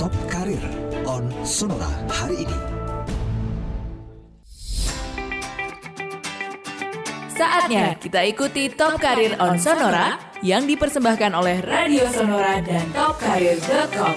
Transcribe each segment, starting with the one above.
Top Karir on Sonora hari ini. Saatnya kita ikuti Top Karir on Sonora yang dipersembahkan oleh Radio Sonora dan topkarir.com.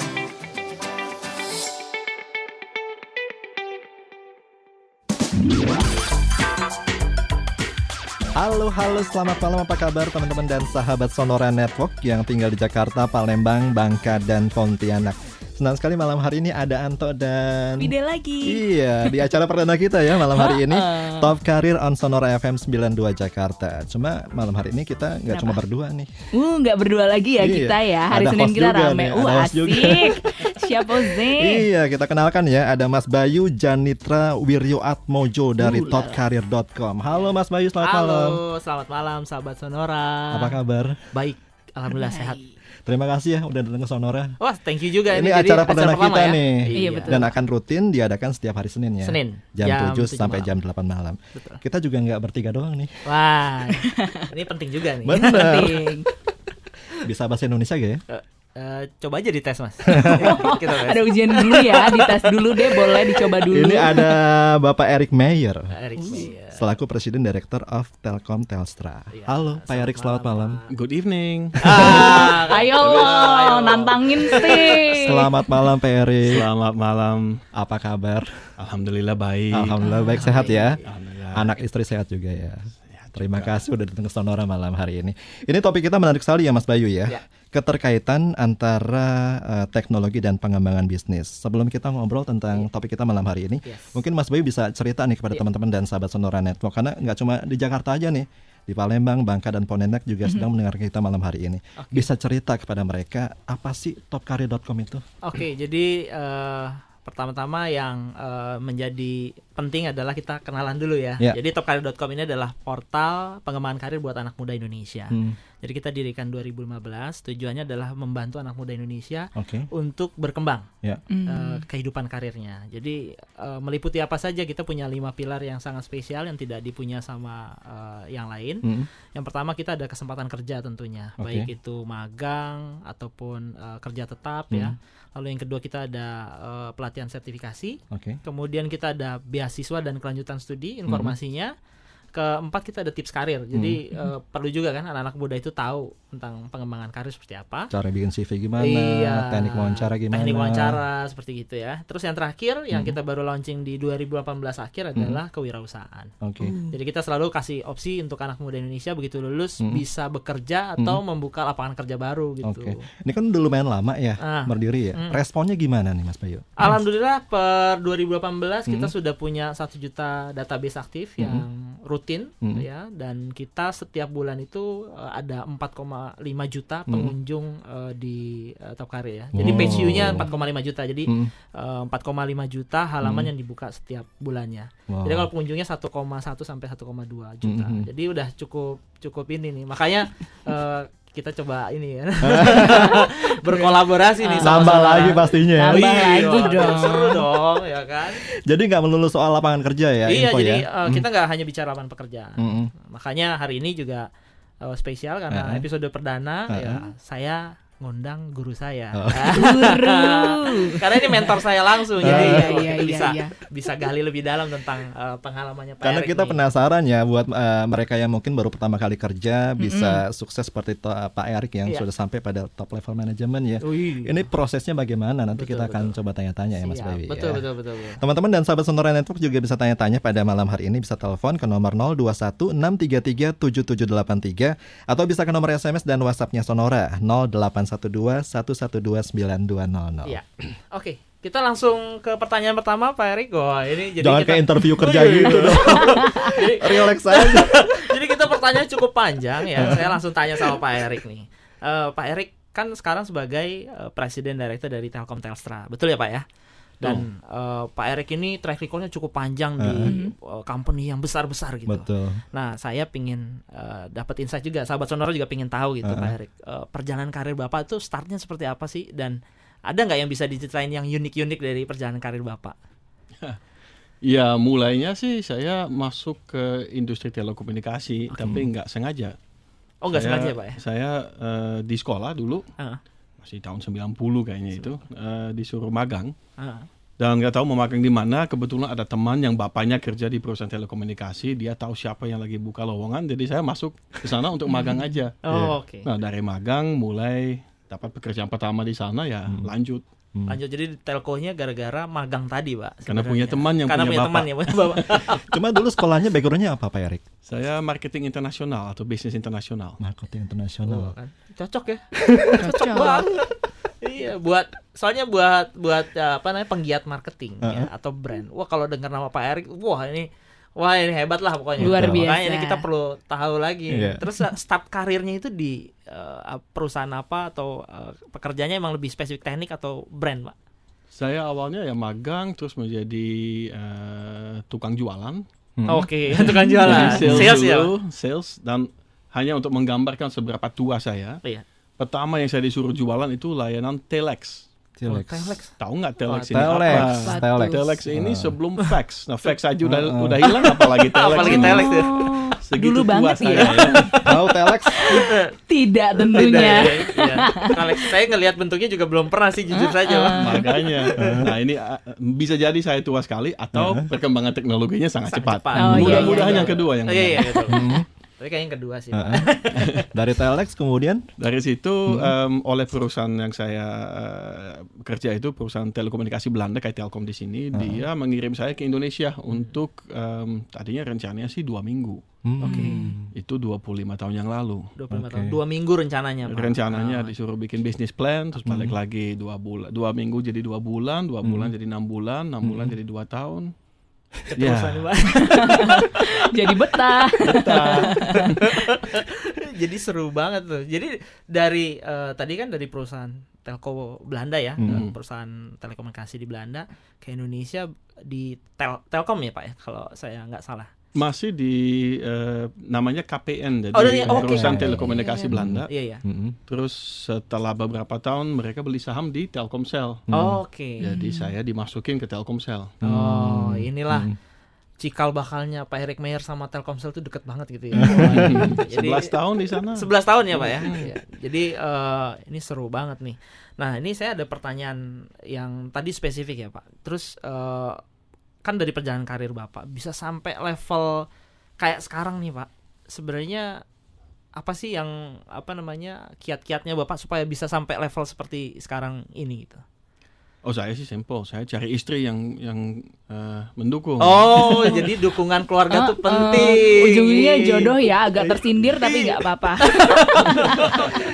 Halo, halo, selamat malam apa kabar teman-teman dan sahabat Sonora Network yang tinggal di Jakarta, Palembang, Bangka, dan Pontianak. Senang sekali malam hari ini ada Anto dan Bide lagi. Iya, di acara perdana kita ya malam hari ini Top Karir on Sonora FM 92 Jakarta. Cuma malam hari ini kita nggak cuma berdua nih. Uh, nggak berdua lagi ya Iya. kita ya. Hari Ada Senin host kita juga rame. nih, Uh, ada host juga. asik. Siapa sih? Iya, kita kenalkan ya ada Mas Bayu Janitra Wiryo Atmojo dari Uh, topkarir.com. Halo Mas Bayu, selamat Halo, malam. selamat malam sahabat Sonora. Apa kabar? Baik, alhamdulillah sehat. Terima kasih ya udah datang ke Sonora. Wah, thank you juga Ini, Jadi acara perdana pertama kita ya? nih. Iya, betul. Dan akan rutin diadakan setiap hari Senin ya. Senin, Jam, jam 7 7 sampai malam. jam 8 malam. Betul. Kita juga nggak bertiga doang nih. Wah, ini penting juga nih. Bener. Penting. Bisa bahasa Indonesia gak ya? Eh, eh, coba aja dites mas. Kita tes. Ada ujian dulu ya, dites dulu deh, boleh dicoba dulu. Ini ada Bapak Erick Mayer Erik Mayer. selaku Presiden Director of Telkom Telstra. Iya, Halo Pak Erick, selamat malam. Good evening. Ah, Ayo lo, nantangin sih. Selamat malam Pak Erick. Selamat malam. Apa kabar? Alhamdulillah baik. Alhamdulillah baik sehat ya. Anak istri sehat juga ya. Terima kasih udah datang ke Sonora malam hari ini. Ini topik kita menarik sekali ya Mas Bayu ya. Ya. Keterkaitan antara eh, teknologi dan pengembangan bisnis. Sebelum kita ngobrol tentang topik kita malam hari ini, Yes. mungkin Mas Bayu bisa cerita nih kepada Iya. teman-teman dan sahabat Sonora Network karena nggak cuma di Jakarta aja nih. Di Palembang, Bangka dan Pontianak juga sedang mendengar kita malam hari ini. Bisa cerita kepada mereka apa sih topkarir.com itu? Oke, jadi eh, pertama-tama yang eh, menjadi penting adalah kita kenalan dulu ya. Ya. Jadi topkarir.com ini adalah portal pengembangan karir buat anak muda Indonesia. Hmm, Jadi kita dirikan 2015, tujuannya adalah membantu anak muda Indonesia Oke. untuk berkembang Ya. Hmm. eh, kehidupan karirnya. Jadi eh, meliputi apa saja kita punya lima pilar yang sangat spesial yang tidak dipunya sama eh, yang lain. Hmm, Yang pertama kita ada kesempatan kerja tentunya, Oke. baik itu magang ataupun eh, kerja tetap Hmm. ya. Lalu yang kedua kita ada eh, pelatihan sertifikasi. Oke. Kemudian kita ada beasiswa dan kelanjutan studi Hmm. Keempat kita ada tips karir. Jadi Hmm. eh, perlu juga kan anak-anak muda itu tahu tentang pengembangan karir seperti apa. Cara bikin CV gimana? Iya. Teknik wawancara gimana? Teknik wawancara seperti gitu ya. Terus yang terakhir yang Hmm. kita baru launching di 2018 akhir adalah kewirausahaan. Oke. Jadi kita selalu kasih opsi untuk anak muda Indonesia begitu lulus Hmm. bisa bekerja atau membuka lapangan kerja baru gitu. Oke. Ini kan udah lumayan lama ya Ah. berdiri ya. Hmm. Responnya gimana nih Mas Bayu? Alhamdulillah per 2018 kita Hmm. sudah punya satu juta database aktif yang rutin Hmm. ya dan kita setiap bulan itu eh, ada 4,5 juta Hmm. pengunjung eh, di eh, Top Career ya. Jadi Wow. page view-nya 4,5 juta. Jadi Hmm. eh, 4,5 juta halaman Hmm. yang dibuka setiap bulannya. Wow. Jadi kalau pengunjungnya 1,1 sampai 1,2 juta. Mhm. Jadi udah cukup cukup ini nih. Makanya eh, kita coba ini ya. Berkolaborasi nih sama lagi pastinya. ya. Nambah Iya, lagi dong. Seru dong, ya kan? Jadi nggak melulu soal lapangan kerja ya iya, info jadi ya. eh, kita nggak hanya bicara lapangan pekerjaan. Mm-mm. Makanya hari ini juga eh, spesial karena Uh-uh. episode perdana Uh-uh. ya saya ngundang guru saya. Oh. Guru. karena ini mentor saya langsung Uh, jadi iya, oh, iya, kita iya, bisa iya. bisa gali lebih dalam tentang eh, pengalamannya Pak Karena Erick kita nih. penasaran ya buat eh, mereka yang mungkin baru pertama kali kerja bisa sukses seperti to- eh, Pak Erik yang Iya. sudah sampai pada top level manajemen ya. Wih. Ini prosesnya bagaimana? Nanti Betul, kita akan betul. coba tanya-tanya ya Mas. Bayu. Betul, ya. betul, betul, betul. Teman-teman dan sahabat Sonora Network juga bisa tanya-tanya pada malam hari ini bisa telepon ke nomor 021 633 7783 atau bisa ke nomor SMS dan WhatsAppnya Sonora 0812 112 9200. Iya. Oke, kita langsung ke pertanyaan pertama Pak Erik. Wah, ini jadi Jangan kita kayak interview kerja Oh, iya, gitu iya. dong. jadi, Relax aja. jadi kita pertanyaan cukup panjang ya. Saya langsung tanya sama Pak Erik nih. Eh, Pak Erik kan sekarang sebagai eh, presiden director dari Telkom Telstra. Betul ya, Pak ya? Dan eh, Pak Erik ini track recordnya cukup panjang di eh, company yang besar-besar gitu. Betul. Nah, saya pingin eh, dapat insight juga. Sahabat Sonora juga pingin tahu gitu, Uh-uh. Pak Erik. Eh, perjalanan karir Bapak itu startnya seperti apa sih? Dan ada nggak yang bisa diceritain yang unik-unik dari perjalanan karir Bapak? Ya mulainya sih saya masuk ke industri telekomunikasi tapi nggak sengaja. Oh, nggak sengaja, Pak ya? Saya eh, di sekolah dulu Heeh. masih tahun 90 kayaknya itu eh, disuruh magang Ah. Dan nggak tahu mau magang di mana kebetulan ada teman yang bapaknya kerja di perusahaan telekomunikasi dia tahu siapa yang lagi buka lowongan jadi saya masuk ke sana untuk magang aja Oh, oke. nah dari magang mulai dapat pekerjaan pertama di sana ya lanjut Lanjut jadi di telkonya gara-gara magang tadi, Pak. Karena sebenarnya. punya teman yang Karena punya punya bapak. teman yang punya bapak. Cuma dulu sekolahnya backgroundnya apa Pak Erik? saya marketing internasional atau bisnis internasional Marketing internasional. Kan? Cocok ya. Cocok. banget. iya, buat soalnya buat buat ya, apa namanya penggiat marketing ya, atau brand. Wah, kalau dengar nama Pak Erik, wah ini wah ini hebat lah pokoknya. Luar Makanya biasa. ini kita perlu tahu lagi. Iya. Terus uh, start karirnya itu di uh, perusahaan apa atau uh, pekerjaannya emang lebih spesifik teknik atau brand, Pak? saya awalnya ya magang terus menjadi eh, tukang jualan Oke, tukang jualan. Jadi Sales ya. dulu, sales dan hanya untuk menggambarkan seberapa tua saya. Iya. Pertama yang saya disuruh jualan itu layanan telex. Telex. Telex. Tahu nggak telex Oh, ini Telex. apa? Telex. Telex ini Ah. sebelum fax. Nah, fax aja udah udah hilang apalagi telex. Apalagi telex ya. Segitu Dulu banget saya ya. Tahu Telex? Tidak Tidak, tentunya. ya, iya. Telex saya ngelihat bentuknya juga belum pernah sih jujur saja, Pak. Makanya, nah ini uh, bisa jadi saya tua sekali atau perkembangan teknologinya sangat, Sangat cepat. cepat. Oh, iya, Mudah-mudahan iya, yang kedua yang Oh, iya, iya, betul. Tapi kayaknya yang kedua sih. Dari Telex kemudian Dari situ em, oleh perusahaan yang saya eh, kerja itu perusahaan telekomunikasi Belanda kayak Telkom di sini, dia mengirim saya ke Indonesia untuk em, tadinya rencananya sih dua minggu. Oke. Itu 25 tahun yang lalu. 25 Oke. tahun. Dua minggu rencananya, Pak. Rencananya Ah. disuruh bikin bisnis plan, terus balik lagi dua bulan, dua minggu jadi dua bulan, dua bulan jadi enam bulan, enam bulan jadi dua tahun. Keterusan, Ya. Pak. Jadi betah. Jadi seru banget tuh. Jadi dari eh, tadi kan dari perusahaan telco Belanda ya, Hmm. perusahaan telekomunikasi di Belanda ke Indonesia di tel Telkom ya, Pak ya, kalau saya nggak salah. Masih di eh, namanya KPN, jadi Oh, dari- oke. perusahaan KPN. telekomunikasi Belanda. Iya, iya. Terus setelah beberapa tahun mereka beli saham di Telkomsel. Oke. Jadi saya dimasukin ke Telkomsel. Oh, inilah cikal bakalnya Pak Erick Mayer sama Telkomsel tuh deket banget gitu ya. Jadi 11 tahun di sana. 11 tahun ya Pak ya. Iya. Jadi eh, ini seru banget nih. Nah ini saya ada pertanyaan yang tadi spesifik ya Pak. Terus eh, kan dari perjalanan karir Bapak bisa sampai level kayak sekarang nih Pak. Sebenarnya apa sih yang apa namanya kiat-kiatnya Bapak supaya bisa sampai level seperti sekarang ini gitu? Oh saya sih simple, saya cari istri yang yang eh, mendukung. Oh, jadi dukungan keluarga tuh Eh, penting. eh, ujungnya jodoh ya agak tersindir tapi nggak apa-apa.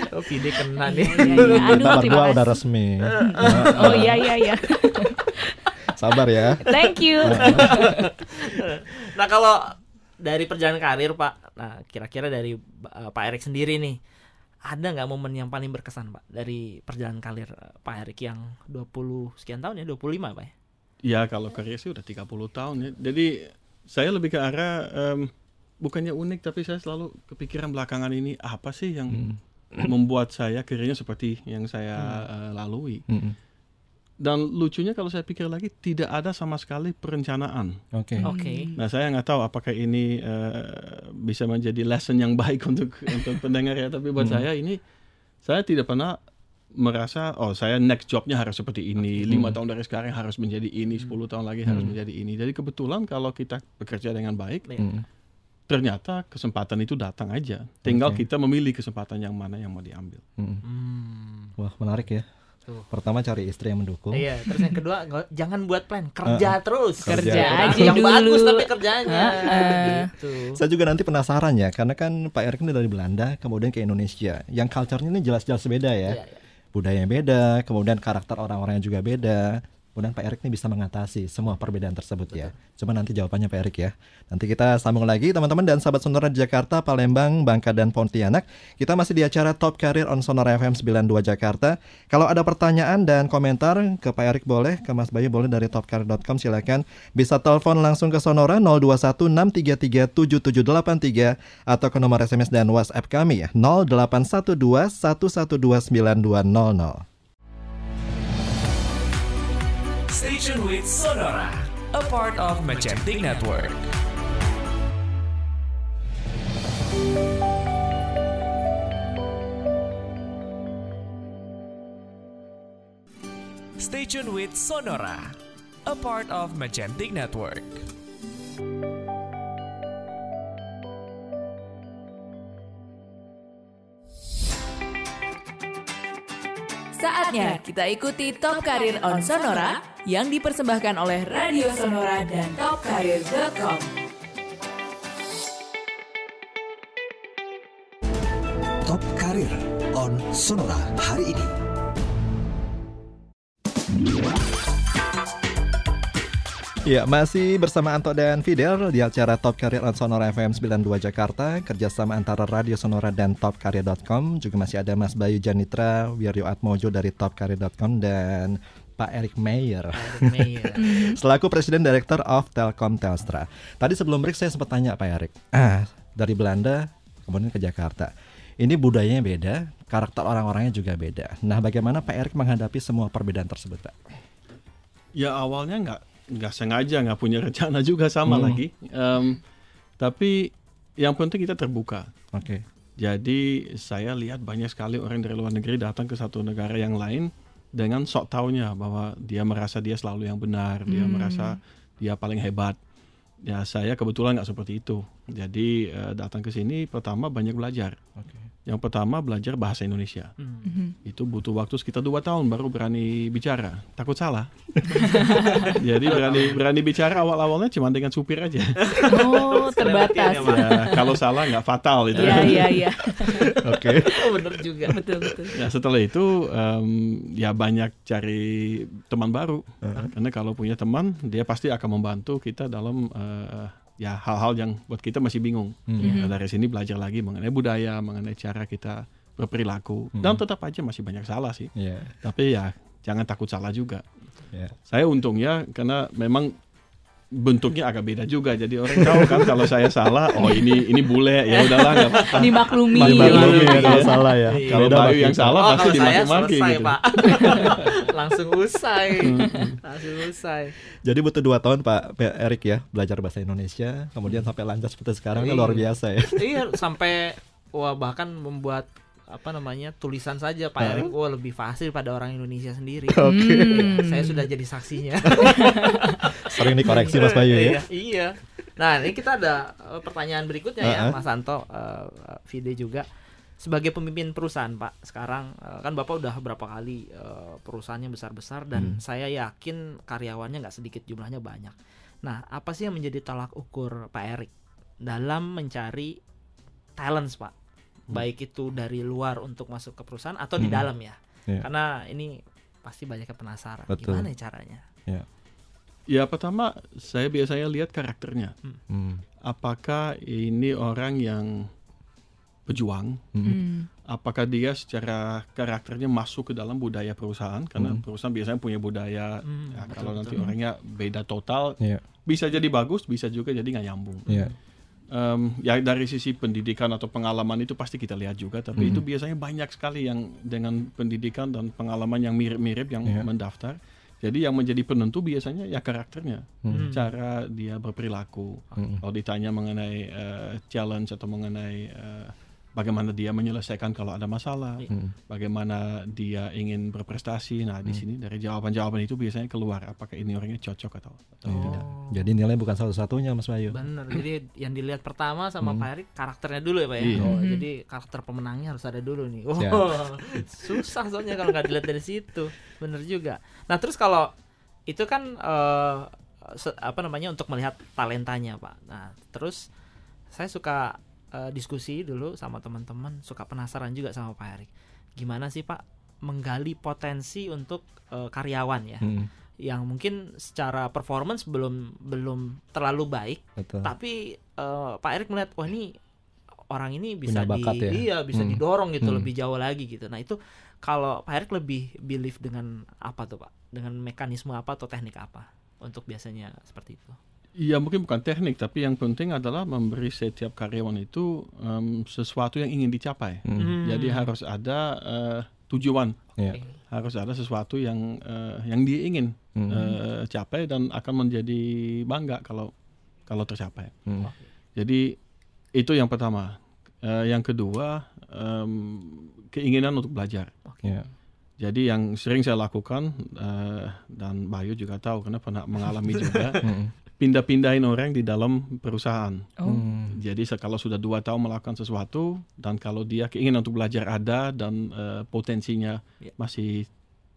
Oh, kena nih. Iya, iya. Aduh, kita terima berdua udah resmi. Oh iya iya iya. Sabar ya. Thank you. Nah kalau dari perjalanan karir Pak, nah kira-kira dari uh, Pak Erik sendiri nih, ada nggak momen yang paling berkesan Pak dari perjalanan karir uh, Pak Erik yang 20 sekian tahun ya, 25 Pak ya? Ya kalau karya sih udah 30 tahun ya. Jadi saya lebih ke arah em, bukannya unik tapi saya selalu kepikiran belakangan ini apa sih yang membuat saya karirnya seperti yang saya eh, lalui. Mm-mm. Dan lucunya kalau saya pikir lagi tidak ada sama sekali perencanaan. Oke. Oke. Nah saya nggak tahu apakah ini eh, bisa menjadi lesson yang baik untuk untuk pendengar ya. Tapi buat saya ini saya tidak pernah merasa oh saya next jobnya harus seperti ini lima tahun dari sekarang harus menjadi ini 10 tahun lagi harus menjadi ini. Jadi kebetulan kalau kita bekerja dengan baik Iya. Mm. ternyata kesempatan itu datang aja. Tinggal Oke. kita memilih kesempatan yang mana yang mau diambil. Mm. Hmm. Wah menarik ya. Tuh. Pertama cari istri yang mendukung. Iya, terus yang kedua jangan buat plan, kerja terus. Kerja aja yang dulu. bagus tapi kerjanya. Heeh. Gitu. Saya juga nanti penasaran ya, karena kan Pak Erik ini dari Belanda, kemudian ke Indonesia. Yang culture-nya ini jelas-jelas beda ya. Iya, iya. Budayanya beda, kemudian karakter orang-orangnya juga beda. Kemudian Pak Erik ini bisa mengatasi semua perbedaan tersebut ya. Cuma nanti jawabannya Pak Erik ya. Nanti kita sambung lagi teman-teman dan sahabat Sonora di Jakarta, Palembang, Bangka dan Pontianak. Kita masih di acara Top Career on Sonora FM 92 Jakarta. Kalau ada pertanyaan dan komentar ke Pak Erik boleh, ke Mas Bayu boleh dari topcareer.com silakan. Bisa telepon langsung ke Sonora 0216337783 atau ke nomor SMS dan WhatsApp kami ya 081211292200. Station with Sonora, a part of Magentic Network. Stay tuned with Sonora, a part of Magentic Network. Saatnya kita ikuti Top Karir on Sonora yang dipersembahkan oleh Radio Sonora dan topkarir.com. Top Karir on Sonora hari ini. Ya, masih bersama Anto dan Fidel di acara Top Career on Sonora FM 92 Jakarta, kerjasama antara Radio Sonora dan topcareer.com. Juga masih ada Mas Bayu Janitra, Wiryo Atmojo dari topcareer.com dan Pak Eric Mayer, Mayer. selaku Presiden Director of Telkom Telstra. Tadi sebelum break saya sempat tanya Pak Eric, ah dari Belanda kemudian ke Jakarta. Ini budayanya beda, karakter orang-orangnya juga beda. Nah, bagaimana Pak Eric menghadapi semua perbedaan tersebut, Pak? Ya awalnya nggak nggak sengaja nggak punya rencana juga sama Hmm. lagi. Em, tapi yang penting kita terbuka. Oke. Jadi saya lihat banyak sekali orang dari luar negeri datang ke satu negara yang lain dengan sok taunya bahwa dia merasa dia selalu yang benar, dia merasa dia paling hebat. Ya saya kebetulan nggak seperti itu. Jadi eh, datang ke sini pertama banyak belajar. Oke. Yang pertama belajar bahasa Indonesia. Hmm. Itu butuh waktu sekitar dua tahun baru berani bicara. Takut salah. Jadi berani berani bicara awal-awalnya cuma dengan supir aja. Oh, terbatas. Ya, kalau salah nggak fatal itu. Iya, iya, iya. Oke. Oh, bener juga. Betul, betul. Ya setelah itu em, ya banyak cari teman baru. Karena kalau punya teman dia pasti akan membantu kita dalam eh, ya hal-hal yang buat kita masih bingung. Nah, dari sini belajar lagi mengenai budaya, mengenai cara kita berperilaku. Dan tetap aja masih banyak salah sih. Iya. Tapi ya jangan takut salah juga. Iya. Saya untungnya karena memang bentuknya agak beda juga. Jadi orang tahu kan kalau saya salah, oh ini ini bule ya udahlah nggak apa-apa. Dimaklumi. Dimaklumi ya kalau salah ya. Iya. Kalau Bayu yang salah Oh, pasti dimaki-maki selesai, gitu. Pak. Langsung usai. Langsung usai. Jadi butuh dua tahun Pak Pak Erik ya belajar bahasa Indonesia, kemudian sampai lancar seperti sekarang ini Iya. luar biasa ya. iya, sampai wah bahkan membuat apa namanya tulisan saja Pak Erik wah lebih fasih pada orang Indonesia sendiri. Hmm. Saya sudah jadi saksinya. Sering dikoreksi Mas Bayu ya. Iya, iya. Nah, ini kita ada eh, pertanyaan berikutnya ya, Uh-uh. Mas Anto, eh, Vide juga. Sebagai pemimpin perusahaan, Pak, sekarang eh, kan Bapak udah berapa kali eh, perusahaannya besar-besar dan Hmm. saya yakin karyawannya nggak sedikit jumlahnya banyak. Nah, apa sih yang menjadi tolak ukur Pak Erik dalam mencari talents, Pak? Baik itu dari luar untuk masuk ke perusahaan atau di Hmm. dalam ya? Iya. Karena ini pasti banyak yang penasaran. Betul. Gimana ya caranya? Ya pertama saya biasanya lihat karakternya. Hmm. Apakah ini orang yang pejuang? Hmm. Apakah dia secara karakternya masuk ke dalam budaya perusahaan? Karena Hmm. perusahaan biasanya punya budaya. Hmm, ya, betul, kalau nanti orangnya beda total, Iya. bisa jadi bagus, bisa juga jadi nggak nyambung. Iya. Em, ya dari sisi pendidikan atau pengalaman itu pasti kita lihat juga, tapi Hmm. itu biasanya banyak sekali yang dengan pendidikan dan pengalaman yang mirip-mirip yang Iya. mendaftar. Jadi yang menjadi penentu biasanya ya karakternya, Hmm. cara dia berperilaku. Hmm. Kalau ditanya mengenai eh, challenge atau mengenai eh, bagaimana dia menyelesaikan kalau ada masalah, Hmm. bagaimana dia ingin berprestasi. Nah di sini dari jawaban-jawaban itu biasanya keluar apakah ini orangnya cocok atau, atau Oh. tidak. Jadi nilai bukan satu-satunya Mas Bayu. Bener, jadi yang dilihat pertama sama Hmm. Pak Erik karakternya dulu ya Pak ya. Iya. Oh, Mhm. jadi karakter pemenangnya harus ada dulu nih. Oh, susah soalnya kalau nggak dilihat dari situ. Bener juga. Nah terus kalau itu kan eh, se- apa namanya untuk melihat talentanya Pak. Nah terus saya suka eh, diskusi dulu sama teman-teman, suka penasaran juga sama Pak Erik. Gimana sih Pak menggali potensi untuk eh, karyawan ya, Hmm. yang mungkin secara performance belum belum terlalu baik Betul. tapi eh, Pak Erik melihat wah ini orang ini bisa di ya? iya bisa Hmm. didorong gitu Hmm. lebih jauh lagi gitu nah itu kalau Pak Erik lebih believe dengan apa tuh Pak dengan mekanisme apa atau teknik apa untuk biasanya seperti itu Ya mungkin bukan teknik, tapi yang penting adalah memberi setiap karyawan itu em, sesuatu yang ingin dicapai. Hmm. Hmm. Jadi harus ada eh, tujuan, Iya. harus ada sesuatu yang eh, yang dia ingin Hmm. eh, capai dan akan menjadi bangga kalau kalau tercapai. Hmm. Jadi itu yang pertama. Eh, yang kedua em, keinginan untuk belajar. Iya. Jadi yang sering saya lakukan eh, dan Bayu juga tahu karena pernah mengalami juga pindah-pindahin orang di dalam perusahaan. Oh. Jadi se- kalau sudah dua tahun melakukan sesuatu dan kalau dia keinginan untuk belajar ada dan eh, potensinya Ya. masih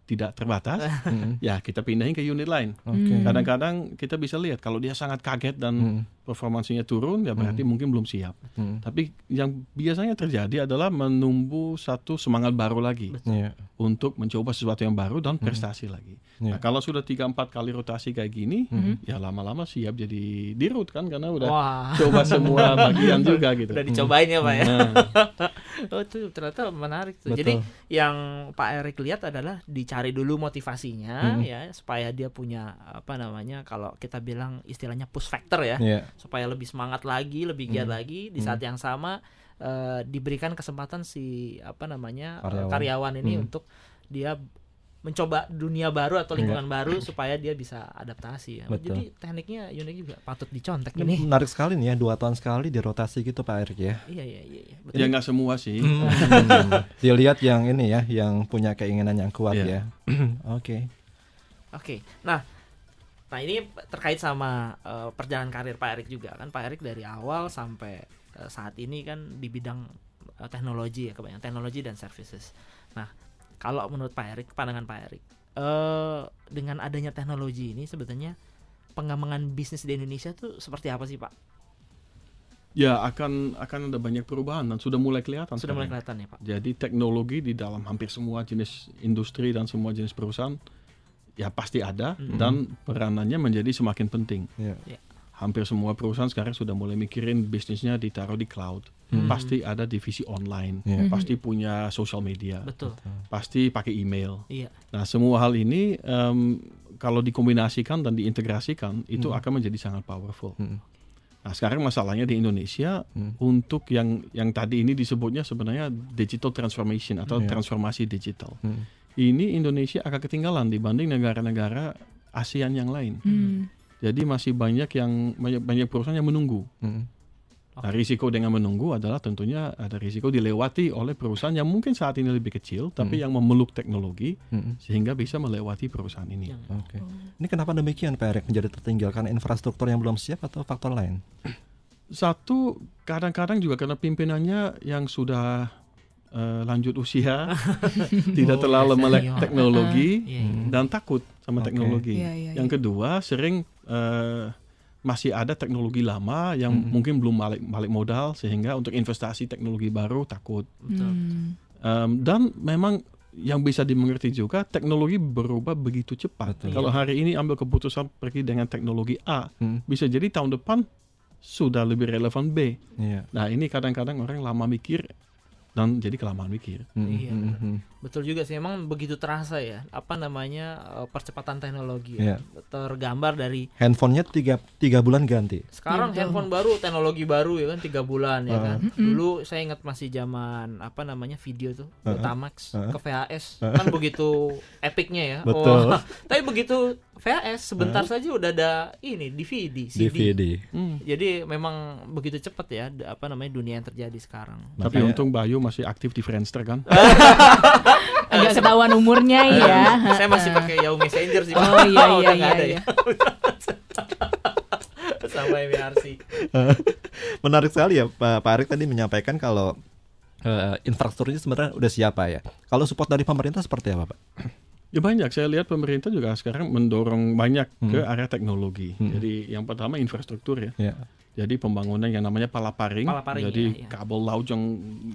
tidak terbatas, Mm. ya kita pindahin ke unit lain. Oke. Kadang-kadang kita bisa lihat kalau dia sangat kaget dan Mm. Performansinya turun, ya berarti mungkin belum siap. Mm. Tapi yang biasanya terjadi adalah menumbuh satu semangat baru lagi Iya. untuk mencoba sesuatu yang baru dan prestasi lagi. Iya. Nah, kalau sudah tiga empat kali rotasi kayak gini, ya lama-lama siap jadi dirut kan karena udah Wah. coba semua bagian juga gitu. Udah dicobain ya Pak ya. Nah, Oh itu ternyata menarik tuh. Betul. Jadi yang Pak Erik lihat adalah dicari dulu motivasinya Hmm. ya supaya dia punya apa namanya kalau kita bilang istilahnya push factor ya Iya. Supaya lebih semangat lagi, lebih giat Hmm. lagi di saat yang sama eh, diberikan kesempatan si apa namanya eh, Karyawan. karyawan, ini Hmm. untuk dia mencoba dunia baru atau lingkungan baru supaya dia bisa adaptasi ya. Betul. Jadi tekniknya unik juga patut dicontek Ini menarik sekali nih ya dua tahun sekali dirotasi gitu Pak Erik ya. Iya iya iya iya. Betul. ya nggak semua sih. Hmm. Dilihat yang ini ya, yang punya keinginan yang kuat Iya. ya. Oke. Oke, nah, nah ini terkait sama eh, perjalanan karir Pak Erik juga kan Pak Erik dari awal sampai eh, saat ini kan di bidang eh, teknologi ya kebanyakan teknologi dan services. Nah, kalau menurut Pak Erik, pandangan Pak Erik, eh dengan adanya teknologi ini sebetulnya pengembangan bisnis di Indonesia tuh seperti apa sih Pak? Ya akan akan ada banyak perubahan dan sudah mulai kelihatan. Sudah mulai sekarang. kelihatan ya Pak. Jadi teknologi di dalam hampir semua jenis industri dan semua jenis perusahaan ya pasti ada Mhm. dan peranannya menjadi semakin penting. Iya. Hampir semua perusahaan sekarang sudah mulai mikirin bisnisnya ditaruh di cloud. Hmm. Pasti ada divisi online, Iya. pasti punya social media, Betul. pasti pakai email. Iya. Nah semua hal ini em, kalau dikombinasikan dan diintegrasikan itu Hmm. akan menjadi sangat powerful. Hmm. Nah sekarang masalahnya di Indonesia Hmm. untuk yang yang tadi ini disebutnya sebenarnya digital transformation atau Iya. transformasi digital. Hmm. Ini Indonesia agak ketinggalan dibanding negara-negara ASEAN yang lain. Hmm. Jadi masih banyak yang banyak banyak perusahaan yang menunggu. Hmm. Nah, risiko dengan menunggu adalah tentunya ada risiko dilewati oleh perusahaan yang mungkin saat ini lebih kecil, tapi Hmm. yang memeluk teknologi Hmm. sehingga bisa melewati perusahaan ini. Yang- Oke. Ini kenapa demikian Pak Erik menjadi tertinggalkan infrastruktur yang belum siap atau faktor lain? Satu, kadang-kadang juga karena pimpinannya yang sudah eh, lanjut usia, tidak Oh, terlalu melek teknologi Iya, iya. dan takut sama Oke. teknologi. Iya, iya, yang kedua, sering eh, masih ada teknologi lama yang Mhm. mungkin belum balik, balik modal sehingga untuk investasi teknologi baru takut. Hmm. Em, dan memang yang bisa dimengerti juga teknologi berubah begitu cepat. Betul. Kalau hari ini ambil keputusan pergi dengan teknologi A, Hmm. bisa jadi tahun depan sudah lebih relevan B. Iya. Nah ini kadang-kadang orang lama mikir dan jadi kelamaan mikir. Hmm. Iya, Hmm. Hmm. Betul juga sih, emang begitu terasa ya, apa namanya eh, percepatan teknologi Iya. ya. tergambar dari Handphonenya tiga, tiga bulan ganti. sekarang Iya, betul. handphone baru, teknologi baru ya kan tiga bulan ya Uh. kan. Dulu saya ingat masih zaman apa namanya video tuh, Uh-uh. Betamax Uh-uh. ke VHS kan begitu epicnya ya. Betul. Wah, tapi begitu VHS sebentar saja udah ada ini DVD, CD. DVD. Hmm. Jadi memang begitu cepat ya apa namanya dunia yang terjadi sekarang. Tapi Makanya- untung Bayu masih aktif di Friendster kan. Agak ketahuan umurnya ya. saya masih pakai Yahoo Messenger sih. Oh iya iya iya. ada iya. ya. Sama MRC. Menarik sekali ya Pak, Pak Arik tadi menyampaikan kalau eh, infrastrukturnya sebenarnya udah siapa ya. Kalau support dari pemerintah seperti apa Pak? Ya banyak. Saya lihat pemerintah juga sekarang mendorong banyak ke Hmm. area teknologi. Hmm. Jadi yang pertama infrastruktur ya. Ya. Jadi pembangunan yang namanya palaparing. Palaparing, Jadi iya, iya. kabel laut yang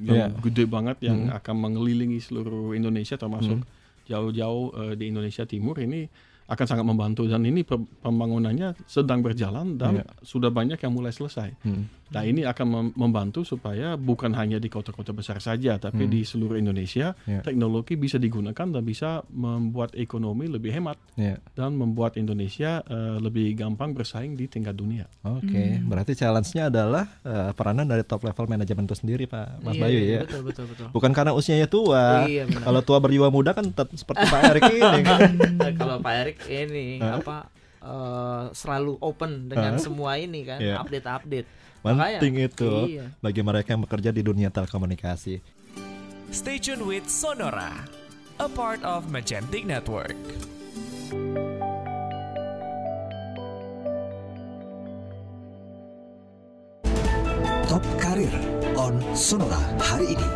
yang Iya. gede banget yang Hmm. akan mengelilingi seluruh Indonesia termasuk Hmm. jauh-jauh eh, di Indonesia Timur ini akan sangat membantu dan ini pe- pembangunannya sedang berjalan dan Iya. sudah banyak yang mulai selesai. Hmm. Nah ini akan mem- membantu supaya bukan hanya di kota-kota besar saja, tapi Hmm. di seluruh Indonesia Ya. teknologi bisa digunakan dan bisa membuat ekonomi lebih hemat Ya. dan membuat Indonesia eh, lebih gampang bersaing di tingkat dunia. Oke, berarti challenge-nya adalah eh, peranan dari top level manajemen itu sendiri Pak Mas Iya, Bayu iya, ya. Betul betul betul. Bukan karena usianya tua. Iya, benar. Kalau tua berjiwa muda kan tetap seperti Pak Erik ini kan. Eh, Kalau Pak Erik ini apa eh, selalu open dengan Hah? semua ini kan, Iya. update-update. Penting Makanya, itu Iya. bagi mereka yang bekerja di dunia telekomunikasi. Stay tune with Sonora. a part of Magentic Network. Top Karir on Sonora hari ini.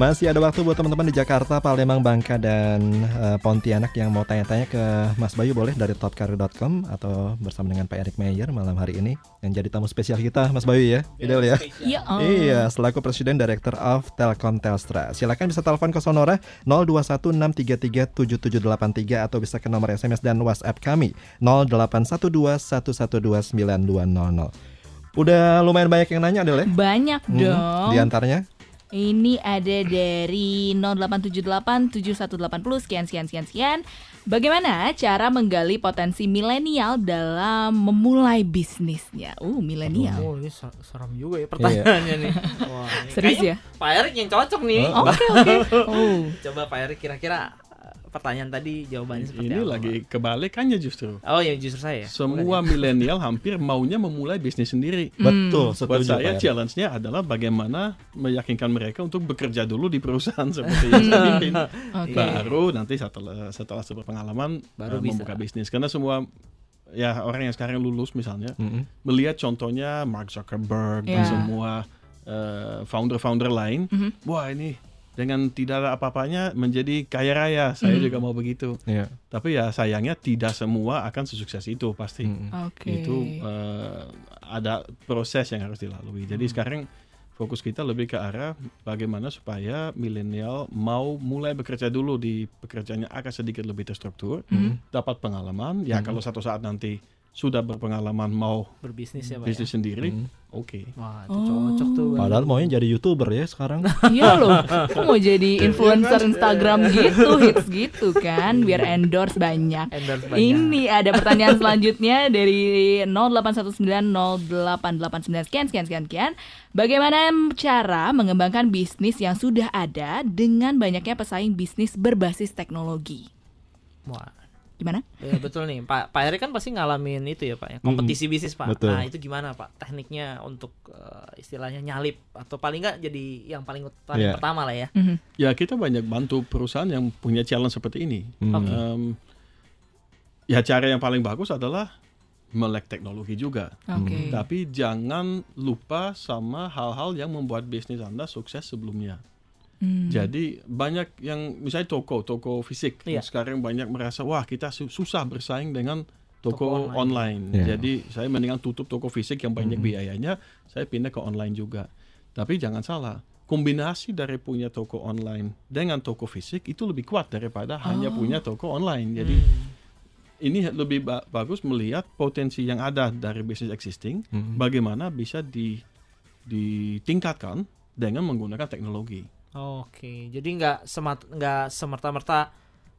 Masih ada waktu buat teman-teman di Jakarta, Palembang, Bangka, dan eh, Pontianak yang mau tanya-tanya ke Mas Bayu boleh dari topkarir.com atau bersama dengan Pak Erik Meyer malam hari ini yang jadi tamu spesial kita, Mas Bayu ya, ideal ya. Ya, oh. Iya, selaku Presiden Director of Telkom Telstra. Silakan bisa telepon ke Sonora 0216337783 atau bisa ke nomor SMS dan WhatsApp kami 081211292200. Udah lumayan banyak yang nanya, Adel ya? Banyak Hmm, dong. Di antaranya Ini ada dari 08787180 sekian sekian sekian sekian. Bagaimana cara menggali potensi milenial dalam memulai bisnisnya? Uh, milenial. Oh, ini ser- serem juga ya pertanyaannya nih. Wah, Serius ya? Pak Erik yang cocok nih. Oh. Oke, oke. Oh. Coba Pak Erik kira-kira pertanyaan tadi jawabannya seperti Ini apa? lagi kebalikannya justru. Oh ya justru saya. Semua milenial hampir maunya memulai bisnis sendiri. betul Buat setuju saya challenge-nya adalah bagaimana meyakinkan mereka untuk bekerja dulu di perusahaan seperti yang saya pimpin. Oke. Baru nanti setelah setelah berpengalaman Baru baru bisa. membuka bisnis. Karena semua ya orang yang sekarang lulus misalnya Mm-mm. melihat contohnya Mark Zuckerberg dan Ya. semua eh, founder-founder lain, Mhm. wah ini dengan tidak ada apa-apanya menjadi kaya raya. Saya Mhm. juga mau begitu. Iya. Tapi ya sayangnya tidak semua akan sesukses itu pasti. Mm-mm. Oke. Itu eh, ada proses yang harus dilalui. Jadi sekarang fokus kita lebih ke arah bagaimana supaya milenial mau mulai bekerja dulu di pekerjaannya agak sedikit lebih terstruktur, dapat pengalaman. Ya kalau satu saat nanti sudah berpengalaman mau Berbisnis ya Pak. bisnis Ya? sendiri, Hmm. oke. Wah, itu cocok tuh. Bang. Padahal maunya jadi youtuber ya sekarang. Iya loh, Kok mau jadi influencer Instagram gitu, hits gitu kan, biar endorse banyak. Endorse banyak. Ini ada pertanyaan selanjutnya dari 08190889 sekian sekian sekian sekian. Bagaimana cara mengembangkan bisnis yang sudah ada dengan banyaknya pesaing bisnis berbasis teknologi? Wah, Gimana? ya betul nih. Pak Pak Erik kan pasti ngalamin itu ya Pak ya, kompetisi bisnis Pak. betul. Nah, itu gimana Pak? Tekniknya untuk eh, istilahnya nyalip atau paling nggak jadi yang paling paling Iya. pertama lah ya. Mhm. Ya kita banyak bantu perusahaan yang punya challenge seperti ini. Hmm. Oke. Em, ya cara yang paling bagus adalah melek teknologi juga. Oke. Tapi jangan lupa sama hal-hal yang membuat bisnis Anda sukses sebelumnya. Hmm. Jadi banyak yang misalnya toko, toko fisik yang sekarang banyak merasa wah kita su- susah bersaing dengan Toko toko, online. online. Iya. Jadi saya mendingan tutup toko fisik yang banyak biayanya, saya pindah ke online juga. Tapi jangan salah, kombinasi dari punya toko online dengan toko fisik itu lebih kuat daripada hanya punya toko online. Jadi Hmm. ini lebih ba- bagus melihat potensi yang ada dari bisnis existing, Mhm. bagaimana bisa di ditingkatkan dengan menggunakan teknologi. Oke, jadi nggak semat nggak semerta-merta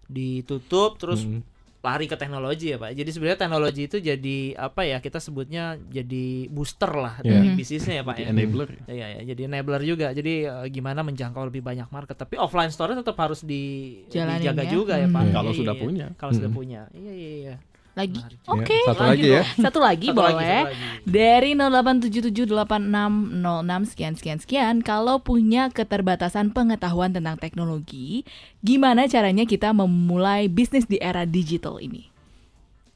ditutup terus Mm. lari ke teknologi ya Pak. Jadi sebenarnya teknologi itu jadi apa ya kita sebutnya jadi booster lah Iya. dari bisnisnya ya Pak ya. enabler. Ya, ya, ya, jadi enabler juga. Jadi eh, gimana menjangkau lebih banyak market. Tapi offline store tetap harus di, Jalanin dijaga ya. juga ya Pak. Hmm. Iya, Kalau iya, sudah iya. punya. Kalau sudah Hmm. punya. Iya iya iya. Lagi. Oke. Ya, satu lagi ya. Satu lagi Satu boleh. lagi, satu lagi. Dari 08778606 sekian sekian sekian kalau punya keterbatasan pengetahuan tentang teknologi, gimana caranya kita memulai bisnis di era digital ini?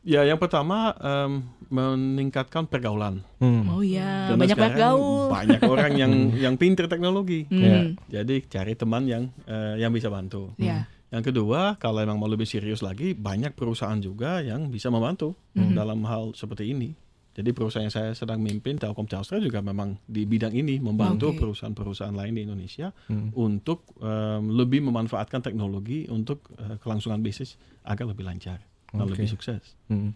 Ya, yang pertama em, meningkatkan pergaulan. Hmm. Oh ya, Karena banyak banyak sekarang gaul. Banyak orang yang yang pinter teknologi. Hmm, Jadi cari teman yang eh, yang bisa bantu. Ya. Yang kedua, kalau emang mau lebih serius lagi, banyak perusahaan juga yang bisa membantu Hmm. dalam hal seperti ini. Jadi perusahaan yang saya sedang mimpin, Telkom Telstra juga memang di bidang ini membantu Oke. perusahaan-perusahaan lain di Indonesia Hmm. untuk em, lebih memanfaatkan teknologi untuk eh, kelangsungan bisnis agar lebih lancar dan Oke. lebih sukses. Hmm.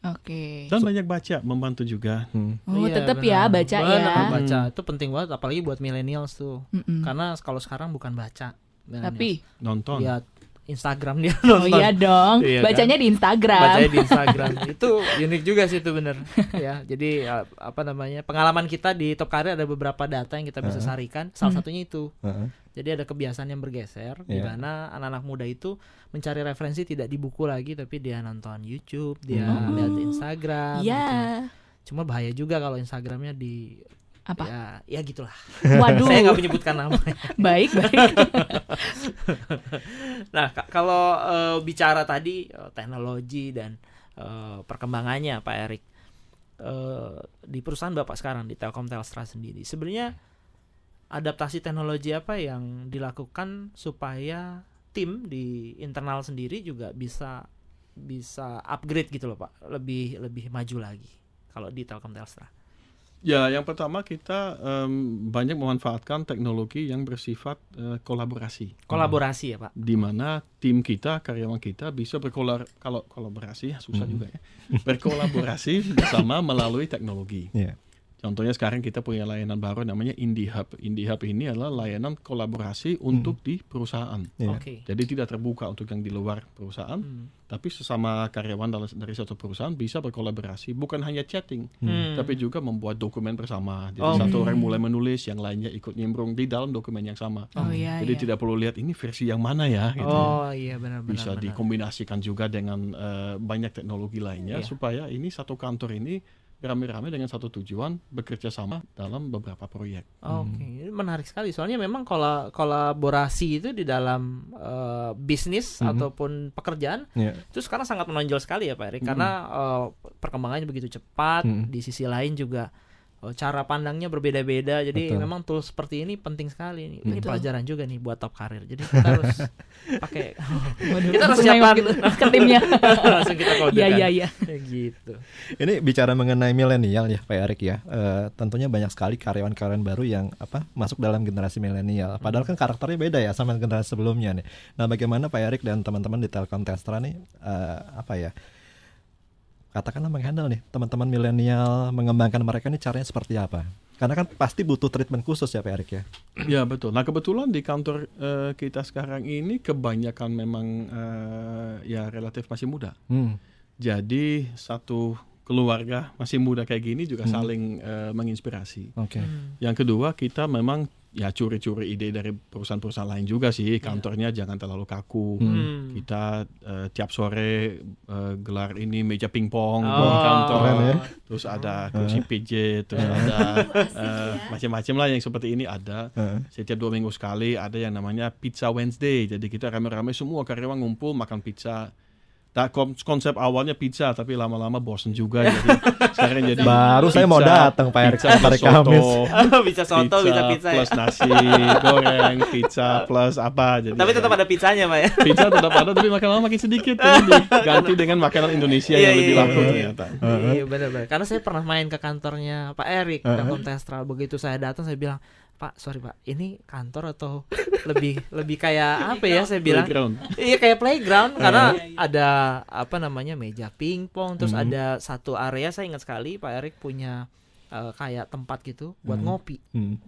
Oke. Dan banyak baca, membantu juga. Hmm. Oh, Iya, tetap ya baca Benar, ya. baca itu penting banget apalagi buat millennials tuh. Mm-mm. Karena kalau sekarang bukan baca. Tapi Nonton. lihat Instagram dia oh nonton. iya dong, Iya kan? bacanya di Instagram. Bacanya di Instagram. itu unik juga sih itu bener. ya, jadi uh, apa namanya? Pengalaman kita di Top Career ada beberapa data yang kita bisa Heeh. sarikan. Salah Hmm. satunya itu. Heeh. Jadi ada kebiasaan yang bergeser di Iya. mana anak-anak muda itu mencari referensi tidak di buku lagi tapi dia nonton YouTube, dia Oh. lihat Instagram. Iya. gitu. Cuma bahaya juga kalau Instagramnya di Apa? Ya, ya gitulah. Waduh. Saya nggak menyebutkan nama. Baik, baik. Nah, ka- kalau eh, bicara tadi eh, teknologi dan eh, perkembangannya, Pak Erik, eh, di perusahaan Bapak sekarang di Telkom Telstra sendiri, sebenarnya adaptasi teknologi apa yang dilakukan supaya tim di internal sendiri juga bisa bisa upgrade gitu loh, Pak, lebih lebih maju lagi kalau di Telkom Telstra. Ya, yang pertama kita em, banyak memanfaatkan teknologi yang bersifat eh, kolaborasi. Kolaborasi ya, Pak. di mana tim kita, karyawan kita bisa berkolar kalau kolaborasi ya susah juga ya. Berkolaborasi bersama melalui teknologi. Iya. Contohnya sekarang kita punya layanan baru namanya Indie Hub. Indie Hub ini adalah layanan kolaborasi untuk di perusahaan. Iya. Oke. Jadi tidak terbuka untuk yang di luar perusahaan, Hmm. tapi sesama karyawan dari, dari satu perusahaan bisa berkolaborasi, bukan hanya chatting, Hmm. tapi juga membuat dokumen bersama. Jadi Oh. satu orang mulai menulis, yang lainnya ikut nimbrung di dalam dokumen yang sama. Oh iya, Jadi iya. tidak perlu lihat ini versi yang mana ya. Gitu. Oh iya benar-benar. Bisa benar. dikombinasikan juga dengan eh, banyak teknologi lainnya Iya. supaya ini satu kantor ini rame-rame dengan satu tujuan bekerja sama dalam beberapa proyek. Oke, ini menarik sekali. Soalnya memang kola- kolaborasi itu di dalam eh, bisnis ataupun pekerjaan Iya. itu sekarang sangat menonjol sekali ya Pak Erik. Karena eh, perkembangannya begitu cepat. Mhm. Di sisi lain juga cara pandangnya berbeda-beda. Jadi Betul. memang tools seperti ini penting sekali. Ini, ini Betul. pelajaran juga nih buat top karir. Jadi kita harus pakai. Waduh, kita harus siapkan gitu ke timnya. langsung kita kode Iya, iya, iya. gitu. Ini bicara mengenai milenial ya Pak Erik ya. Eh, tentunya banyak sekali karyawan-karyawan baru yang apa masuk dalam generasi milenial. Padahal kan karakternya beda ya sama generasi sebelumnya nih. Nah, bagaimana Pak Erik dan teman-teman di Telkom Telstra nih eh, apa ya? Katakanlah menghandle nih teman-teman milenial mengembangkan mereka nih caranya seperti apa? Karena kan pasti butuh treatment khusus ya Pak Erik ya. Ya betul. Nah kebetulan di kantor eh, kita sekarang ini kebanyakan memang eh, ya relatif masih muda. Hmm. Jadi satu keluarga masih muda kayak gini juga saling eh, menginspirasi. Oke. Yang kedua kita memang ya curi-curi ide dari perusahaan-perusahaan lain juga sih. Kantornya jangan terlalu kaku. Hmm. Kita eh, tiap sore eh, gelar ini meja pingpong di Oh. kantor. Keren ya. Terus ada kursi pijit, terus ada eh, macam-macam lah yang seperti ini ada. Setiap dua minggu sekali ada yang namanya Pizza Wednesday. Jadi kita rame-rame semua karyawan ngumpul makan pizza. Tak kon- konsep awalnya pizza tapi lama-lama bosen juga jadi sekarang jadi Baru saya mau pizza- datang, Pak Erik, pizza hari Kamis. bisa soto, bisa pizza ya. plus nasi goreng, pizza plus apa jadi Tapi tetap ada pizzanya Pak ya. pizza tetap ada tapi makin lama makin sedikit diganti dengan makanan Indonesia Iya, yang lebih iya, laku iya. ternyata. Iya benar-benar. Karena saya pernah main ke kantornya Pak Erik, Telkom Telstra. Begitu saya datang saya bilang, Pak, sorry Pak, ini kantor atau lebih lebih kayak apa ya? Saya bilang, Playground. iya kayak playground karena ada apa namanya meja pingpong, terus ada satu area saya ingat sekali Pak Erik punya eh, kayak tempat gitu buat ngopi. Hmm.